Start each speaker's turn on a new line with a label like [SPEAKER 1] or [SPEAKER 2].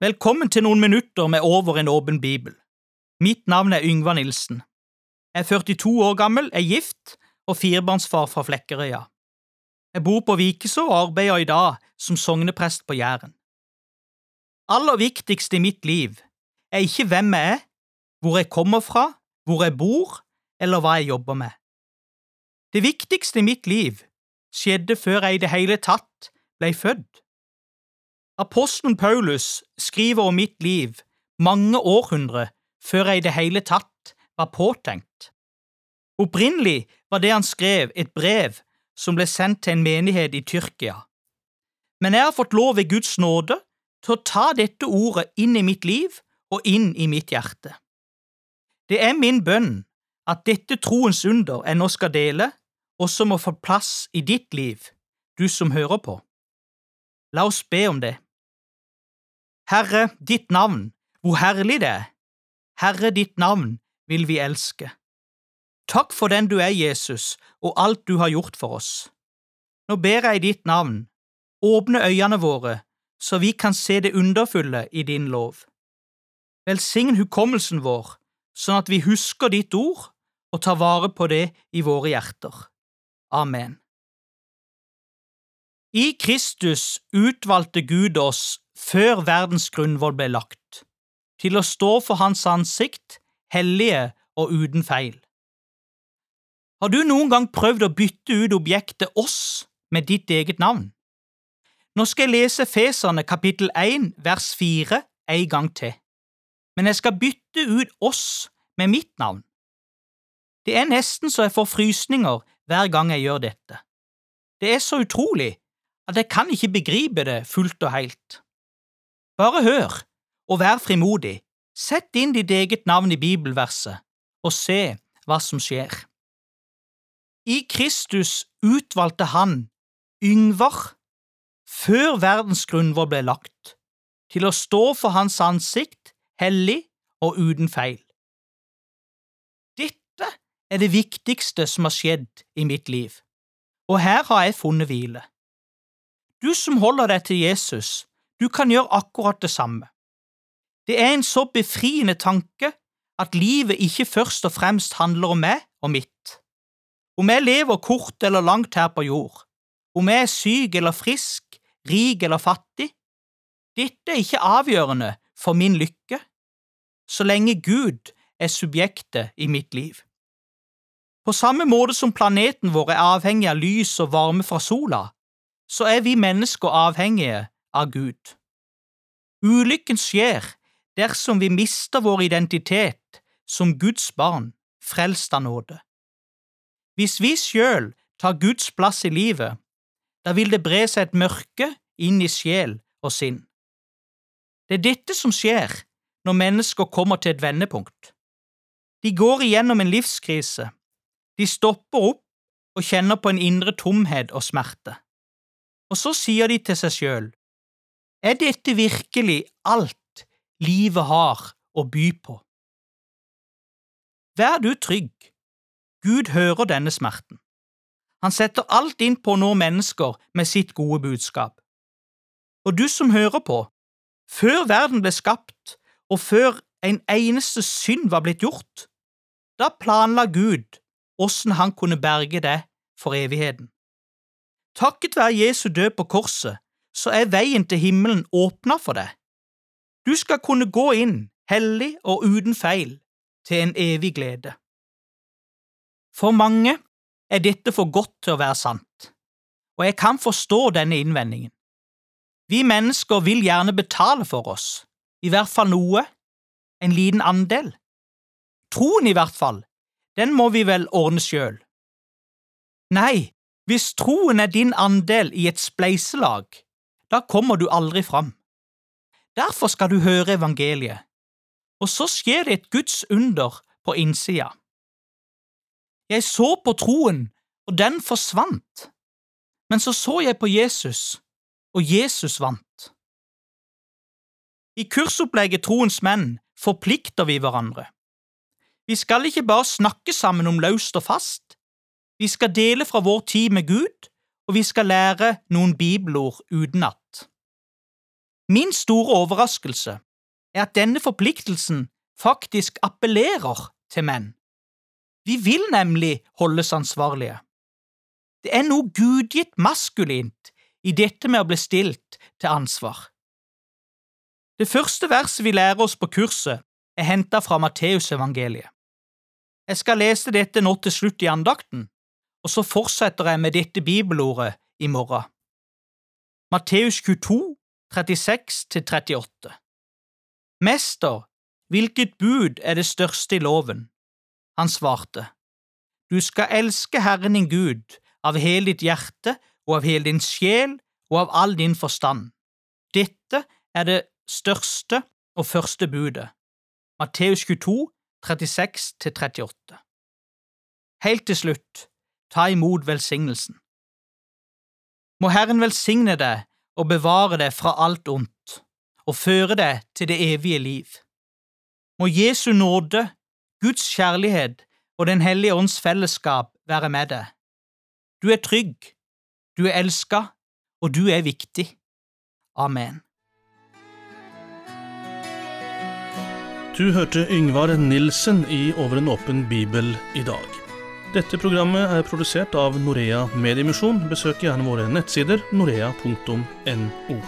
[SPEAKER 1] Velkommen til noen minutter med Over en åpen bibel. Mitt navn er Yngvar Nilsen. Jeg er 42 år gammel, er gift og firebarnsfar fra Flekkerøya. Jeg bor på Vikeså og arbeider i dag som sogneprest på Jæren. Aller viktigst i mitt liv er ikke hvem jeg er, hvor jeg kommer fra, hvor jeg bor, eller hva jeg jobber med. Det viktigste i mitt liv skjedde før jeg i det hele tatt ble født. Apostelen Paulus skriver om mitt liv mange århundre før jeg i det hele tatt var påtenkt. Opprinnelig var det han skrev, et brev som ble sendt til en menighet i Tyrkia. Men jeg har fått lov ved Guds nåde til å ta dette ordet inn i mitt liv og inn i mitt hjerte. Det er min bønn at dette troens under jeg nå skal dele, også må få plass i ditt liv, du som hører på. La oss be om det. Herre, ditt navn, hvor herlig det er. Herre, ditt navn vil vi elske. Takk for den du er, Jesus, og alt du har gjort for oss. Nå ber jeg i ditt navn, åpne øynene våre, så vi kan se det underfulle i din lov. Velsign hukommelsen vår, sånn at vi husker ditt ord og tar vare på det i våre hjerter. Amen. I Kristus utvalgte Gud oss før verdens grunnvoll ble lagt, til å stå for Hans ansikt, hellige og uten feil. Har du noen gang prøvd å bytte ut objektet oss med ditt eget navn? Nå skal jeg lese Feserne kapittel 1 vers 4 en gang til, men jeg skal bytte ut oss med mitt navn. Det er nesten så jeg får frysninger hver gang jeg gjør dette. Det er så utrolig at jeg kan ikke begripe det fullt og helt. Bare hør, og vær frimodig, sett inn ditt eget navn i bibelverset, og se hva som skjer. I Kristus utvalgte han Yngvar før verdens grunnvoll ble lagt, til å stå for hans ansikt, hellig og uten feil. Dette er det viktigste som har skjedd i mitt liv, og her har jeg funnet hvile. Du som holder deg til Jesus, du kan gjøre akkurat det samme. Det er en så befriende tanke at livet ikke først og fremst handler om meg og mitt. Om jeg lever kort eller langt her på jord, om jeg er syk eller frisk, rik eller fattig, dette er ikke avgjørende for min lykke, så lenge Gud er subjektet i mitt liv. På samme måte som planeten vår er avhengig av lys og varme fra sola, så er vi mennesker avhengige av Gud. Ulykken skjer dersom vi mister vår identitet som Guds barn, frelst av nåde. Hvis vi sjøl tar Guds plass i livet, da vil det bre seg et mørke inn i sjel og sinn. Det er dette som skjer når mennesker kommer til et vendepunkt. De går igjennom en livskrise, de stopper opp og kjenner på en indre tomhet og smerte. Og så sier de til seg sjøl, er dette virkelig alt livet har å by på? Vær du trygg, Gud hører denne smerten. Han setter alt inn på å nå mennesker med sitt gode budskap. Og du som hører på, før verden ble skapt, og før en eneste synd var blitt gjort, da planla Gud åssen han kunne berge deg for evigheten. Takket være Jesu død på korset så er veien til himmelen åpna for deg. Du skal kunne gå inn, hellig og uten feil, til en evig glede. For mange er dette for godt til å være sant, og jeg kan forstå denne innvendingen. Vi mennesker vil gjerne betale for oss, i hvert fall noe, en liten andel. Troen, i hvert fall, den må vi vel ordne sjøl. Nei, hvis troen er din andel i et spleiselag, da kommer du aldri fram. Derfor skal du høre evangeliet, og så skjer det et Guds under på innsida. Jeg så på troen, og den forsvant, men så så jeg på Jesus, og Jesus vant. I kursopplegget Troens menn forplikter vi hverandre. Vi skal ikke bare snakke sammen om løst og fast, vi skal dele fra vår tid med Gud, og vi skal lære noen bibelord utenat. Min store overraskelse er at denne forpliktelsen faktisk appellerer til menn. Vi vil nemlig holdes ansvarlige. Det er noe gudgitt maskulint i dette med å bli stilt til ansvar. Det første verset vi lærer oss på kurset, er hentet fra Matteusevangeliet. Jeg skal lese dette nå til slutt i andakten, og så fortsetter jeg med dette bibelordet i morgen. Matteus 22, 36–38 Mester, hvilket bud er det største i loven? Han svarte, Du skal elske Herren din Gud av hele ditt hjerte og av hele din sjel og av all din forstand. Dette er det største og første budet. Matteus 22, 36–38 Helt til slutt, ta imot velsignelsen. Må Herren velsigne deg og bevare deg fra alt ondt, og føre deg til det evige liv. Må Jesu nåde, Guds kjærlighet og Den hellige ånds fellesskap være med deg. Du er trygg, du er elska, og du er viktig. Amen.
[SPEAKER 2] Du hørte Yngvar Nilsen i Over en åpen bibel i dag. Dette programmet er produsert av Norea Mediemisjon. Besøk gjerne våre nettsider norea.no.